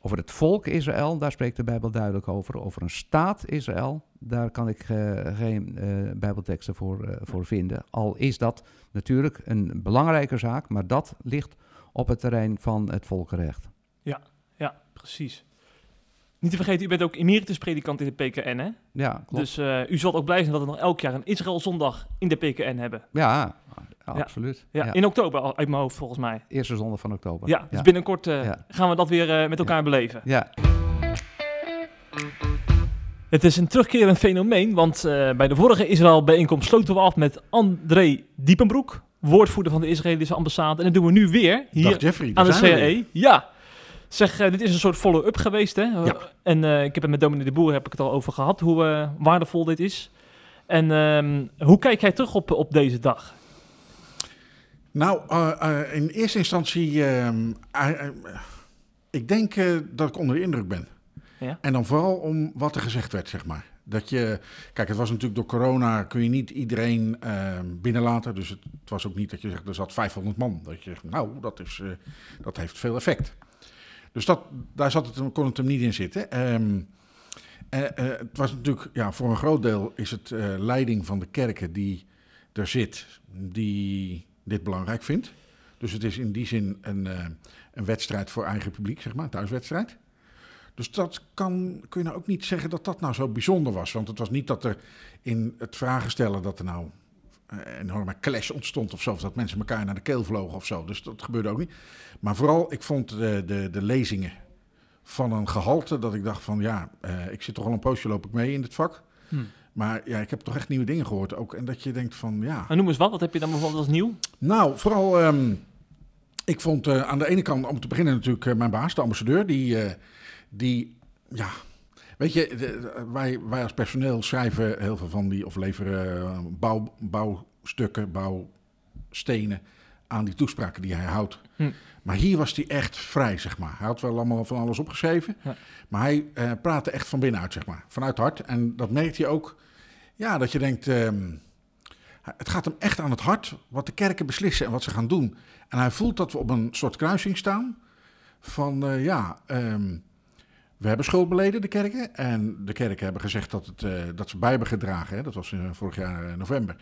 over het volk Israël, daar spreekt de Bijbel duidelijk over. Over een staat Israël, daar kan ik eh, geen eh, Bijbelteksten voor, voor vinden. Al is dat natuurlijk een belangrijke zaak, maar dat ligt op het terrein van het volkenrecht. Ja, precies. Niet te vergeten, u bent ook emeritus predikant in de PKN, hè? Ja, klopt. Dus eh, u zult ook blij zijn dat we nog elk jaar een Israël-zondag in de PKN hebben. ja, absoluut. Ja, Ja, in oktober al uit mijn hoofd volgens mij. Eerste zondag van oktober. Ja, dus binnenkort eh, Ja. gaan we dat weer eh, met elkaar beleven. Ja, Het is een terugkerend fenomeen, want eh, bij de vorige Israël-bijeenkomst sloten we af met André Diepenbroek, woordvoerder van de Israëlische ambassade. En dat doen we nu weer hier Dag Jeffrey, aan de. CAE. Ja. Zeg, eh, dit is een soort follow-up geweest, hè? Ja. En eh, ik heb het met Dominique de Boer heb ik het al over gehad, hoe eh, waardevol dit is. En ehm, hoe kijk jij terug op, op deze dag? Nou, in eerste instantie, ehm, eh, eh, ik denk dat ik onder de indruk ben. Ja. En dan vooral om wat er gezegd werd, zeg maar. Dat je, kijk, het was natuurlijk door corona, kun je niet iedereen ehm, binnenlaten. Dus het, het was ook niet dat je zegt, er zat 500 man. Dat je zegt, nou, dat, is, dat heeft veel effect. Dus dat, daar zat het, kon het hem niet in zitten. Ehm, eh, eh, het was natuurlijk, ja, voor een groot deel is het eh, leiding van de kerken die er zit, die dit belangrijk vindt. Dus het is in die zin een, een wedstrijd voor eigen publiek, zeg maar, thuiswedstrijd. Dus dat kan, kun je nou ook niet zeggen dat dat nou zo bijzonder was. Want het was niet dat er in het vragen stellen dat er nou enorme clash ontstond of zo. Of dat mensen elkaar naar de keel vlogen of zo. Dus dat gebeurde ook niet. Maar vooral, ik vond de, de, de lezingen van een gehalte dat ik dacht van ja, eh, ik zit toch al een poosje loop ik mee in dit vak. Hm. Maar ja, ik heb toch echt nieuwe dingen gehoord ook. En dat je denkt van ja. Nou, noem eens wat, wat heb je dan bijvoorbeeld als nieuw? Nou, vooral, ehm, ik vond eh, aan de ene kant, om te beginnen natuurlijk eh, mijn baas, de ambassadeur, die, die ja, weet je, de- wij, wij als personeel schrijven heel veel van die, of leveren eh, bouw, bouwstukken, bouwstenen aan die toespraken die hij houdt. Hm. Maar hier was hij echt vrij, zeg maar. Hij had wel allemaal van alles opgeschreven, Ja. maar hij eh, praatte echt van binnenuit, zeg maar. Vanuit het hart. En dat merkte je ook, ja, dat je denkt... ehm, Het gaat hem echt aan het hart wat de kerken beslissen en wat ze gaan doen. En hij voelt dat we op een soort kruising staan. Van eh, ja, ehm, we hebben schuld beleden, de kerken. En de kerken hebben gezegd dat, het, eh, dat ze bij hebben gedragen. Hè, dat was eh, vorig jaar november.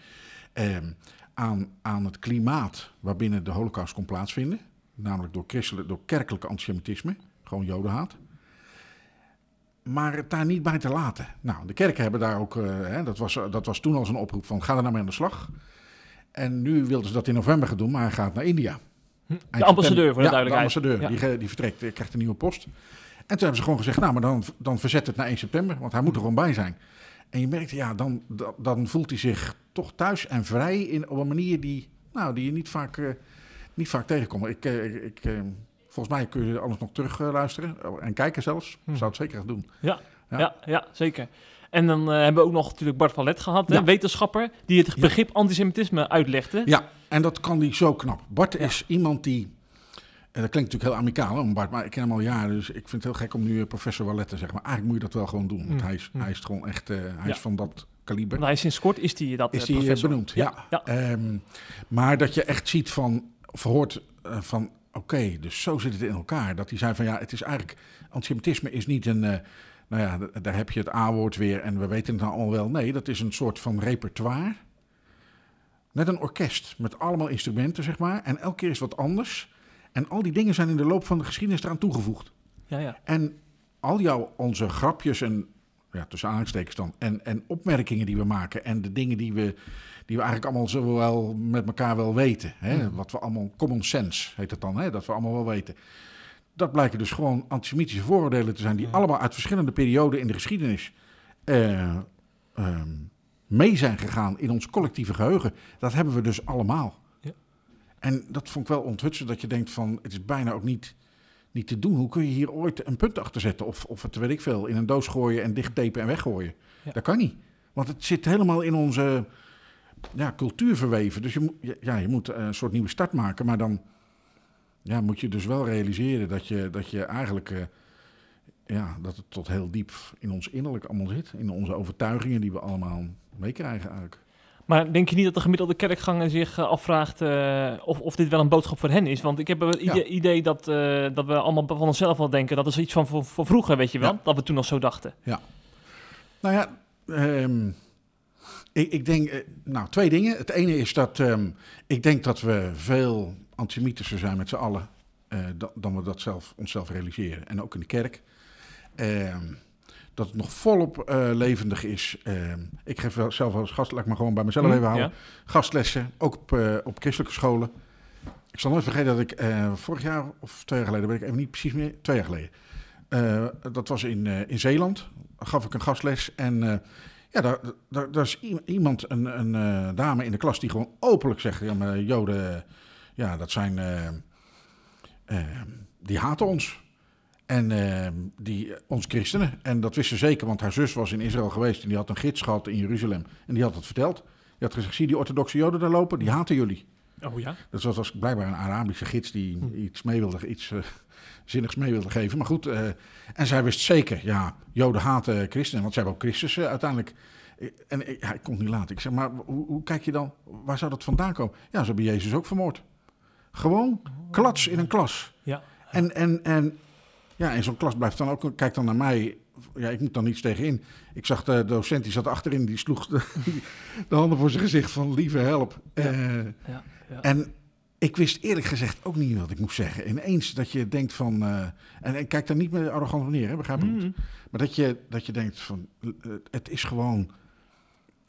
ehm, aan, aan het klimaat waarbinnen de holocaust kon plaatsvinden. Namelijk door, christelijk, door kerkelijke antisemitisme. Gewoon jodenhaat. Maar het daar niet bij te laten. Nou, de kerken hebben daar ook... eh, hè, dat, was, dat was toen al een oproep van ga er nou mee aan de slag. En nu wilden ze dat in november gaan doen, maar hij gaat naar India. Eind De ambassadeur, voor de duidelijkheid. De ambassadeur. Ja. Die, die vertrekt, krijgt een nieuwe post. En toen hebben ze gewoon gezegd, nou, maar dan, dan verzet het naar 1 september, want hij moet er gewoon bij zijn. En je merkt, ja, dan, dan, dan voelt hij zich toch thuis en vrij in, op een manier die, nou, die je niet vaak, eh, niet vaak tegenkomt. Ik, eh, ik, eh, volgens mij kun je alles nog terug luisteren en kijken zelfs. Hm. Ik zou het zeker gaan doen. Ja, Ja. ja. Ja, zeker. En dan hebben we ook nog natuurlijk Bart van Let gehad, hè, wetenschapper, die het begrip antisemitisme uitlegde. Ja, en dat kan die zo knap. Bart is iemand die. En dat klinkt natuurlijk heel amicaal, hè, Bart, maar ik ken hem al jaren. Dus ik vind het heel gek om nu eh, professor Wallet te zeggen. Maar eigenlijk moet je dat wel gewoon doen. Want Mm, hij, is, mm. hij is gewoon echt. eh, hij Ja. is van dat kaliber. Hij is sinds kort is hij dat is eh, hij benoemd, ja. ja. Ehm, maar dat je echt ziet van. Of hoort van. Oké, dus zo zit het in elkaar. Dat hij zei van ja, het is eigenlijk. Antisemitisme is niet een. nou ja, daar heb je het A-woord weer en we weten het nou al wel. Nee, dat is een soort van repertoire. Net een orkest met allemaal instrumenten, zeg maar. En elke keer is wat anders. En al die dingen zijn in de loop van de geschiedenis eraan toegevoegd. Ja, ja. En al jouw, onze grapjes en, ja, tussen aanhalingstekens dan, en, en opmerkingen die we maken en de dingen die we, die we eigenlijk allemaal zo wel met elkaar wel weten. Hè? Wat we allemaal, common sense heet het dan, hè? dat we allemaal wel weten. Dat blijken dus gewoon antisemitische vooroordelen te zijn die allemaal uit verschillende perioden in de geschiedenis eh, ehm, mee zijn gegaan in ons collectieve geheugen. Dat hebben we dus allemaal. En dat vond ik wel onthutsend dat je denkt van, het is bijna ook niet niet te doen. Hoe kun je hier ooit een punt achter zetten? Of, of het weet ik veel, in een doos gooien en dichttapen en weggooien. Ja. Dat kan niet. Want het zit helemaal in onze ja, cultuur verweven. Dus je, moet- ja, je moet een soort nieuwe start maken. Maar dan ja, moet je dus wel realiseren dat je, dat je eigenlijk... eh, ja, dat het tot heel diep in ons innerlijk allemaal zit. In onze overtuigingen die we allemaal meekrijgen eigenlijk. Maar denk je niet dat de gemiddelde kerkganger zich eh, afvraagt eh, of, of dit wel een boodschap voor hen is? Want ik heb het Ja. idee, dat, eh, dat we allemaal van onszelf wel denken. Dat is iets van voor, voor vroeger, weet je wel. Ja. Dat we toen nog zo dachten. Nou ja, ehm, ik, ik denk, nou twee dingen. Het ene is dat ehm, ik denk dat we veel antisemitischer zijn met z'n allen dan, dan we dat zelf, onszelf realiseren. En ook in de kerk. Ehm, dat het nog volop eh, levendig is. Ehm, ik geef wel zelf als gast, laat ik maar gewoon bij mezelf Hm, even houden. ja. Gastlessen, ook op, eh, op christelijke scholen. Ik zal nooit vergeten dat ik eh, vorig jaar of twee jaar geleden, weet ik even niet precies meer, twee jaar geleden. Dat was in, in Zeeland. Gaf ik een gastles. En ja, daar, daar, daar is iemand, een, een dame in de klas, die gewoon openlijk zegt: ja, maar Joden, ja, dat zijn. die haten ons. En eh, die, ons christenen. En dat wist ze zeker, want haar zus was in Israël geweest. En die had een gids gehad in Jeruzalem. En die had het verteld. Die had gezegd: zie die orthodoxe Joden daar lopen? Die haten jullie. Oh ja? Dus dat was blijkbaar een Arabische gids die Hm. iets mee wilde, iets eh, zinnigs mee wilde geven. Maar goed, eh, en zij wist zeker, ja, Joden haten christenen, want zij hebben ook Christus eh, uiteindelijk. Eh, En ik- ja, ik kon het niet laten. Ik zeg, maar hoe, hoe kijk je dan, waar zou dat vandaan komen? Ja, ze hebben Jezus ook vermoord. Gewoon klats in een klas. Ja. En, en, en ja, en zo'n klas blijft dan ook, kijkt dan naar mij. Ja, ik moet dan niets tegenin. Ik zag de docent, die zat achterin, die sloeg de, de handen voor zijn gezicht van lieve help. Eh, Ja, ja. en ik wist eerlijk gezegd ook niet wat ik moest zeggen. Ineens dat je denkt van... eh, en ik kijk daar niet met een arrogante manier, hè, begrijp ik. Mm. Maar dat je, dat je denkt van... eh, het is gewoon...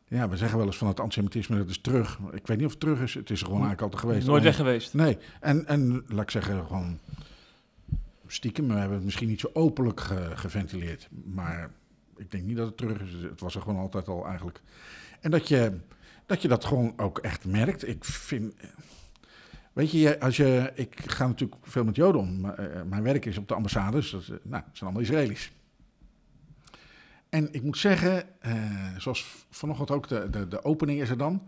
Ja, we zeggen wel eens van het antisemitisme, dat is terug. Ik weet niet of het terug is. Het is er gewoon eigenlijk altijd geweest. Nooit weg geweest. Nee, en, en laat ik zeggen, gewoon stiekem. We hebben het misschien niet zo openlijk ge- geventileerd. Maar ik denk niet dat het terug is. Het was er gewoon altijd al eigenlijk. En dat je dat, je dat gewoon ook echt merkt. Ik vind... Weet je, als je, ik ga natuurlijk veel met Joden om. eh, Mijn werk is op de ambassades. Dat, eh, nou, het zijn allemaal Israëli's. En ik moet zeggen, eh, zoals vanochtend ook, de, de, de opening is er dan.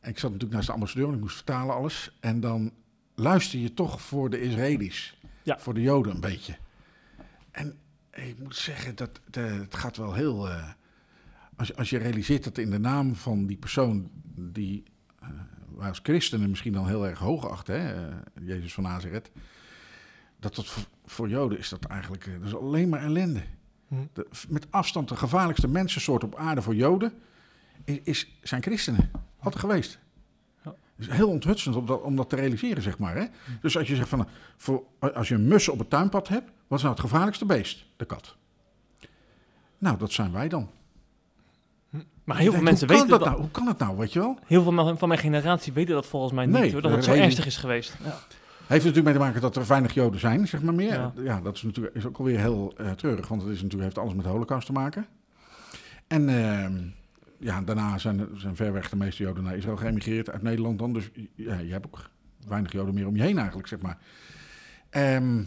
En ik zat natuurlijk naast de ambassadeur, want ik moest vertalen alles. En dan luister je toch voor de Israëli's. Ja. Voor de Joden een beetje. En ik moet zeggen, dat, de- het gaat wel heel... eh, als, je- als je realiseert dat in de naam van die persoon die wij als christenen misschien dan heel erg hoog achten, hè, eh, Jezus van Nazareth, dat dat voor, voor Joden is dat eigenlijk eh, dat is alleen maar ellende. Hm. De, met afstand de gevaarlijkste mensensoort op aarde voor Joden is, is, zijn christenen. Altijd geweest. Is heel onthutsend om dat, om dat te realiseren, zeg maar. Hè? Dus als je zegt van, voor, als je een mus op het tuinpad hebt, wat is nou het gevaarlijkste beest? De kat. Nou, dat zijn wij dan. Maar heel veel mensen weten dat nou? Hoe kan het nou, weet je wel? Heel veel van- mijn generatie weten dat volgens mij niet. Nee, hoor, dat het zo ernstig is geweest. Ja. Heeft natuurlijk mee te maken dat er weinig Joden zijn, zeg maar meer. Ja. Ja, dat is natuurlijk is ook alweer heel eh, treurig, want het is natuurlijk, heeft alles met de holocaust te maken. En ehm, ja, daarna zijn, zijn verweg de meeste Joden naar Israël geëmigreerd uit Nederland dan. Dus ja, je hebt ook weinig Joden meer om je heen eigenlijk, zeg maar. Ehm,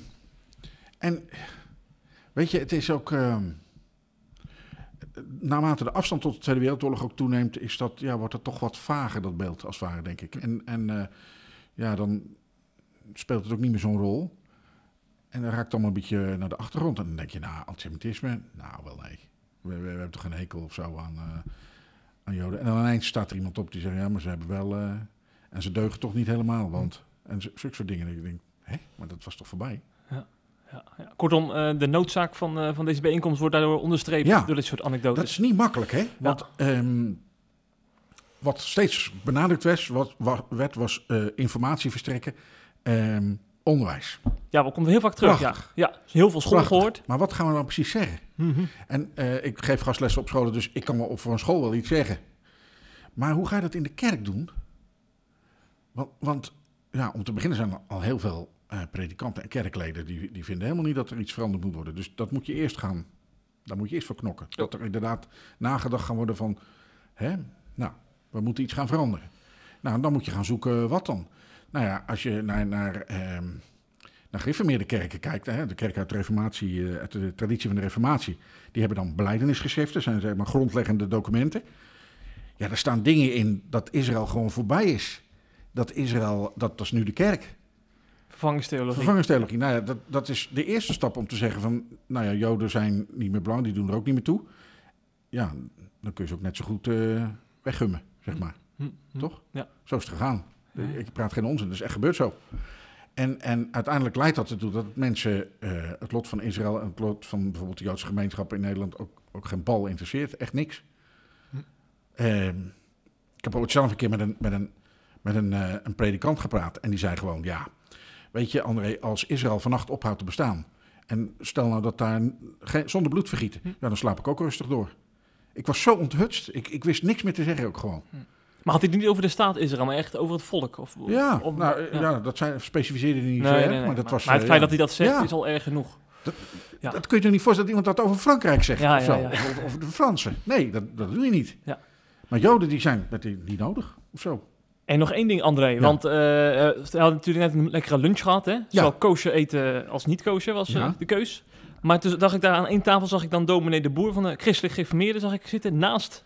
en weet je, het is ook... ehm, naarmate de afstand tot de Tweede Wereldoorlog ook toeneemt, is dat, ja, wordt het toch wat vager, dat beeld, als het ware, denk ik. En, en eh, ja, dan speelt het ook niet meer zo'n rol. En dan raakt het allemaal een beetje naar de achtergrond. En dan denk je, nou, antisemitisme? Nou, wel nee. We hebben toch geen hekel of zo aan, eh, aan Joden. En dan ineens staat er iemand op die zegt, ja, maar ze hebben wel... eh, en ze deugen toch niet helemaal, want... En zulke soort dingen. En ik denk, hè, maar dat was toch voorbij? Ja, ja. Kortom, eh, de noodzaak van, eh, van deze bijeenkomst wordt daardoor onderstreept Ja. door dit soort anekdotes. Dat is niet makkelijk, hè? Want ehm, wat steeds benadrukt werd, wat, wa- werd was eh, informatie verstrekken, ehm, onderwijs. Ja, we komen heel vaak terug. Ja. Prachtig. ja, heel veel school Prachtig. gehoord. Maar wat gaan we dan precies zeggen? Mhm. En eh, ik geef gastlessen op scholen, dus ik kan wel op voor een school wel iets zeggen. Maar hoe ga je dat in de kerk doen? Want, want ja, om te beginnen zijn er al heel veel eh, predikanten en kerkleden die, die vinden helemaal niet dat er iets veranderd moet worden. Dus dat moet je eerst gaan, daar moet je eerst voor knokken. Dat er inderdaad nagedacht gaan worden van, hè, nou, we moeten iets gaan veranderen. Nou, dan moet je gaan zoeken wat dan. Nou ja, als je naar, naar, ehm, naar gereformeerde kerken kijkt, hè, de kerk uit de reformatie, eh, uit de traditie van de reformatie, die hebben dan beleidenisgeschriften, zijn zeg maar grondleggende documenten. Ja, daar staan dingen in dat Israël gewoon voorbij is. Dat Israël, dat, dat is nu de kerk. Vervangingstheologie. Vervangingstheologie, nou ja, dat, dat is de eerste stap om te zeggen van, nou ja, Joden zijn niet meer belangrijk, die doen er ook niet meer toe. Ja, dan kun je ze ook net zo goed eh weggummen, zeg maar. Hm, hm. Toch? Ja. Zo is het gegaan. Ik praat geen onzin, dat is echt gebeurd zo. En, en uiteindelijk leidt dat ertoe dat mensen eh, het lot van Israël en het lot van bijvoorbeeld de Joodse gemeenschap in Nederland ook, ook geen bal interesseert. Echt niks. Hm. Ehm, ik heb ooit zelf een keer met een, met een, met een, eh, een predikant gepraat en die zei gewoon, ja, weet je André, als Israël vannacht ophoudt te bestaan en stel nou dat daar geen, zonder bloed vergieten, Hm. ja, dan slaap ik ook rustig door. Ik was zo onthutst, ik, ik wist niks meer te zeggen ook gewoon. Maar had hij het niet over de staat Israël, maar echt over het volk? Of, Ja, of- nou, eh, ja. dat zijn, specificeerde hij niet Nee, zo nee, erg, nee. maar dat was... maar het eh, feit ja. dat hij dat zegt Ja. is al erg genoeg. Ja. Dat kun je je niet voorstellen dat iemand dat over Frankrijk zegt Ja, of, ja, zo, ja. Of, de Fransen. Nee, dat, dat doe je niet. Ja. Maar Joden die zijn dat is niet nodig of zo. En nog één ding, André. Want eh, we hadden natuurlijk net een lekkere lunch gehad, hè? Zowel kosher eten als niet kosher was Ja. de keus. Maar toen dacht ik daar aan één tafel, zag ik dan dominee de Boer van de christelijk gereformeerde, zag ik zitten naast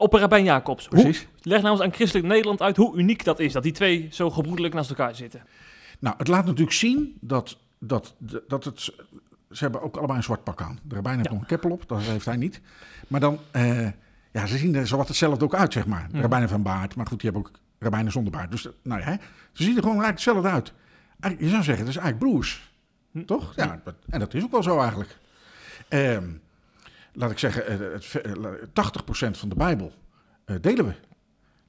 op Rabijn Jacobs. Hoe- Precies. leg nou eens aan christelijk Nederland uit hoe uniek dat is, dat die twee zo gebroedelijk naast elkaar zitten. Nou, het laat natuurlijk zien dat, dat, dat het... Ze hebben ook allebei een zwart pak aan. De rabbijn heeft Ja. nog een keppel op, dat heeft hij niet. Maar dan... eh, ja, ze zien er zowat hetzelfde ook uit, zeg maar. De rabbijnen van baard, maar goed, die hebben ook rabbijnen zonder baard. Dus, nou ja, ze zien er gewoon eigenlijk hetzelfde uit. Je zou zeggen, het is eigenlijk broers. Hm. Toch? Ja, dat- en dat is ook wel zo eigenlijk. Ehm, laat ik zeggen, eh, het, ve- eh, la- 80% van de Bijbel eh, delen we.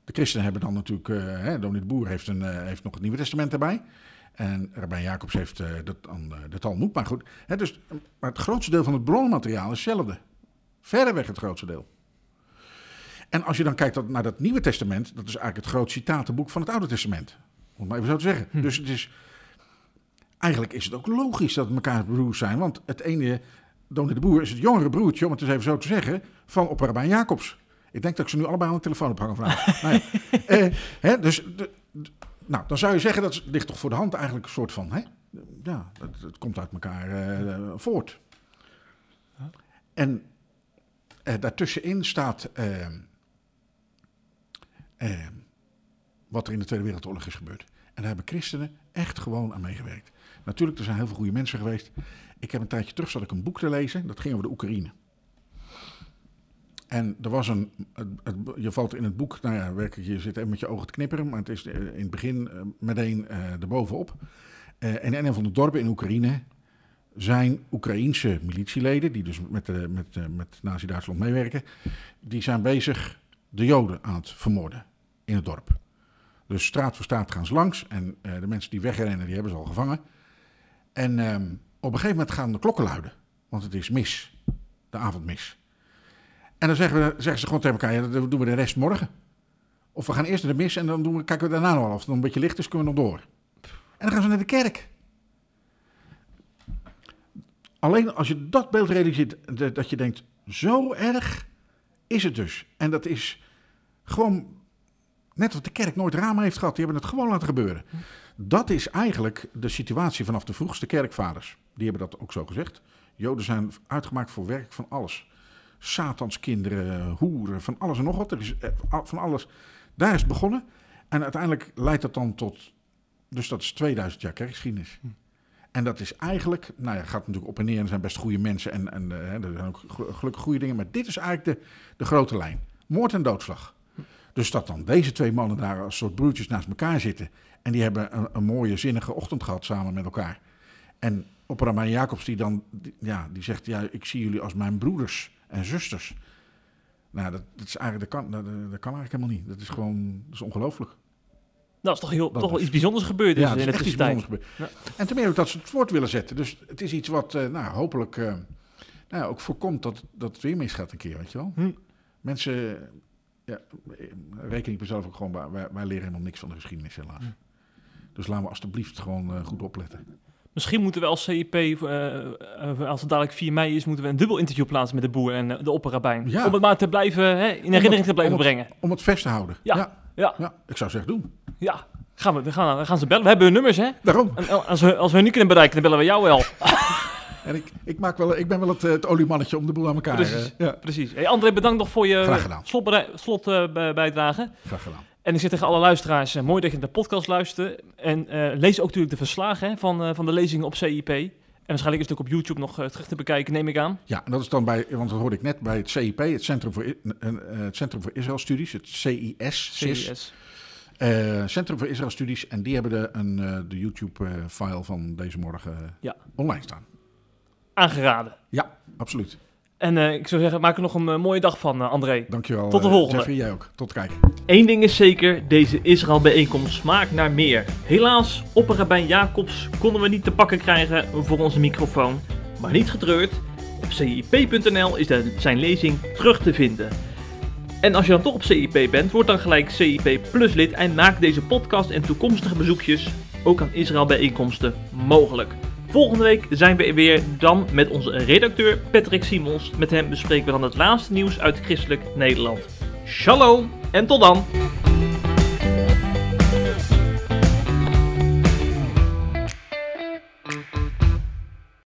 De christenen hebben dan natuurlijk, eh hè, de Boer heeft, een, eh, heeft nog het Nieuwe Testament erbij. En Rabijn Jacobs heeft eh, dat eh, de Talmud. Maar goed, hè, dus, eh, maar het grootste deel van het bronnenmateriaal is hetzelfde. Verreweg het grootste deel. En als je dan kijkt naar dat Nieuwe Testament, dat is eigenlijk het groot citatenboek van het Oude Testament. Om het maar even zo te zeggen. Hm. Dus het is, eigenlijk is het ook logisch dat het elkaar broers zijn. Want het ene, Dominee de Boer, is het jongere broertje, om het eens even zo te zeggen, van op Rabijn Jacobs. Ik denk dat ik ze nu allebei aan de telefoon heb hangen vanavond. nou ja. Eh, hè, dus, de- de- nou, dan zou je zeggen, dat ligt toch voor de hand eigenlijk een soort van, hè? Ja, het, komt uit elkaar eh, voort. En eh, daartussenin staat eh, eh, wat er in de Tweede Wereldoorlog is gebeurd. En daar hebben christenen echt gewoon aan meegewerkt. Natuurlijk, er zijn heel veel goede mensen geweest. Ik heb een tijdje terug zat ik een boek te lezen, dat ging over de Oekraïne. En er was een, je valt in het boek, nou ja, je zit even met je ogen te knipperen, maar het is eh, in het begin eh, meteen eh erbovenop. Eh in een van de dorpen in Oekraïne zijn Oekraïense militieleden, die dus met, de, met, met Nazi-Duitsland meewerken, die zijn bezig de Joden aan het vermoorden in het dorp. Dus straat voor straat gaan ze langs en de mensen die wegrennen, die hebben ze al gevangen. En ehm, op een gegeven moment gaan de klokken luiden, want het is mis, de avondmis. En dan zeggen, we, zeggen ze gewoon tegen elkaar, ja, dan doen we de rest morgen. Of we gaan eerst naar de mis en dan doen we, kijken we daarna nog wel. Of het een beetje licht is, kunnen we nog door. En dan gaan ze naar de kerk. Alleen als je dat beeld realiseert, dat- dat je denkt, zo erg is het dus. En dat is gewoon net wat de kerk nooit ramen heeft gehad. Die hebben het gewoon laten gebeuren. Dat is eigenlijk de situatie vanaf de vroegste kerkvaders. Die hebben dat ook zo gezegd. Joden zijn uitgemaakt voor werk van alles. Satanskinderen, hoeren, van alles en nog wat. Er is eh, van alles. Daar is het begonnen. En uiteindelijk leidt dat dan tot... Dus dat is 2000 jaar kerkgeschiedenis. En dat is eigenlijk... Nou ja, gaat natuurlijk op en neer. En er zijn best goede mensen. En, en eh, er zijn ook gel- gelukkig goede dingen. Maar dit is eigenlijk de, de grote lijn. Moord en doodslag. Dus dat dan deze twee mannen daar als soort broertjes naast elkaar zitten. En die hebben een, een mooie zinnige ochtend gehad samen met elkaar. En opperman Jacobs die dan, die- ja, die zegt, ja, ik zie jullie als mijn broeders en zusters. Nou, dat, dat is eigenlijk, dat kan, dat, dat kan eigenlijk helemaal niet. Dat is gewoon, dat is ongelooflijk. Dat is toch, heel, Dat toch wel is- iets bijzonders gebeurd dus Ja, in de tussentijd. gebeurd. En ten meer ook dat ze het voort willen zetten. Dus het is iets wat, eh, nou, hopelijk, eh, nou, ja, ook voorkomt dat, dat het weer misgaat een keer, weet je wel. Hm. Mensen, ja, reken ik mezelf ook gewoon wij, wij leren helemaal niks van de geschiedenis helaas. Hm. Dus laten we alstublieft gewoon eh, goed opletten. Misschien moeten we als CIP, eh, eh, als het dadelijk 4 mei is, moeten we een dubbel interview plaatsen met de boer en de opperrabijn. Ja. Om het maar te blijven, hè, in herinnering te blijven om het- brengen. Om het vast te houden. Ja. ja. Ja. Ja, ik zou zeggen doen. Ja, gaan we, dan gaan, dan gaan ze bellen. We hebben hun nummers, hè? Daarom. En als we, als we hun niet kunnen bereiken, dan bellen we jou wel. En ik, ik, maak wel, ik ben wel het, het oliemannetje om de boel aan elkaar. Precies. ja, Precies. Hey, André, bedankt nog voor je slotbere- slot, bijdrage. graag gedaan. En ik zeg tegen alle luisteraars, eh, mooi dat je naar de podcast luistert. En eh, lees ook natuurlijk de verslagen hè, van, eh, van de lezingen op CIP. En waarschijnlijk is het ook op YouTube nog terug te bekijken, neem ik aan. Ja, dat is dan bij, want dat hoorde ik net bij het CIP, het Centrum voor, het Centrum voor Israël Studies, het CIS, CIS, Centrum voor Israël Studies. En die hebben de, een, de YouTube-file van deze morgen Ja. online staan. Aangeraden. Ja, absoluut. En eh, ik zou zeggen, maak er nog een eh, mooie dag van, eh, André. Dankjewel. Tot de volgende. Jeffrey, jij ook. Tot kijken. Eén ding is zeker, deze Israël-bijeenkomst smaakt naar meer. Helaas, opperrabijn Jacobs konden we niet te pakken krijgen voor onze microfoon. Maar niet getreurd, op cip.nl is de- zijn lezing terug te vinden. En als je dan toch op CIP bent, word dan gelijk CIP Plus lid en maak deze podcast en toekomstige bezoekjes ook aan Israël-bijeenkomsten mogelijk. Volgende week zijn we er weer dan met onze redacteur Patrick Simons. Met hem bespreken we dan het laatste nieuws uit christelijk Nederland. Shalom en tot dan!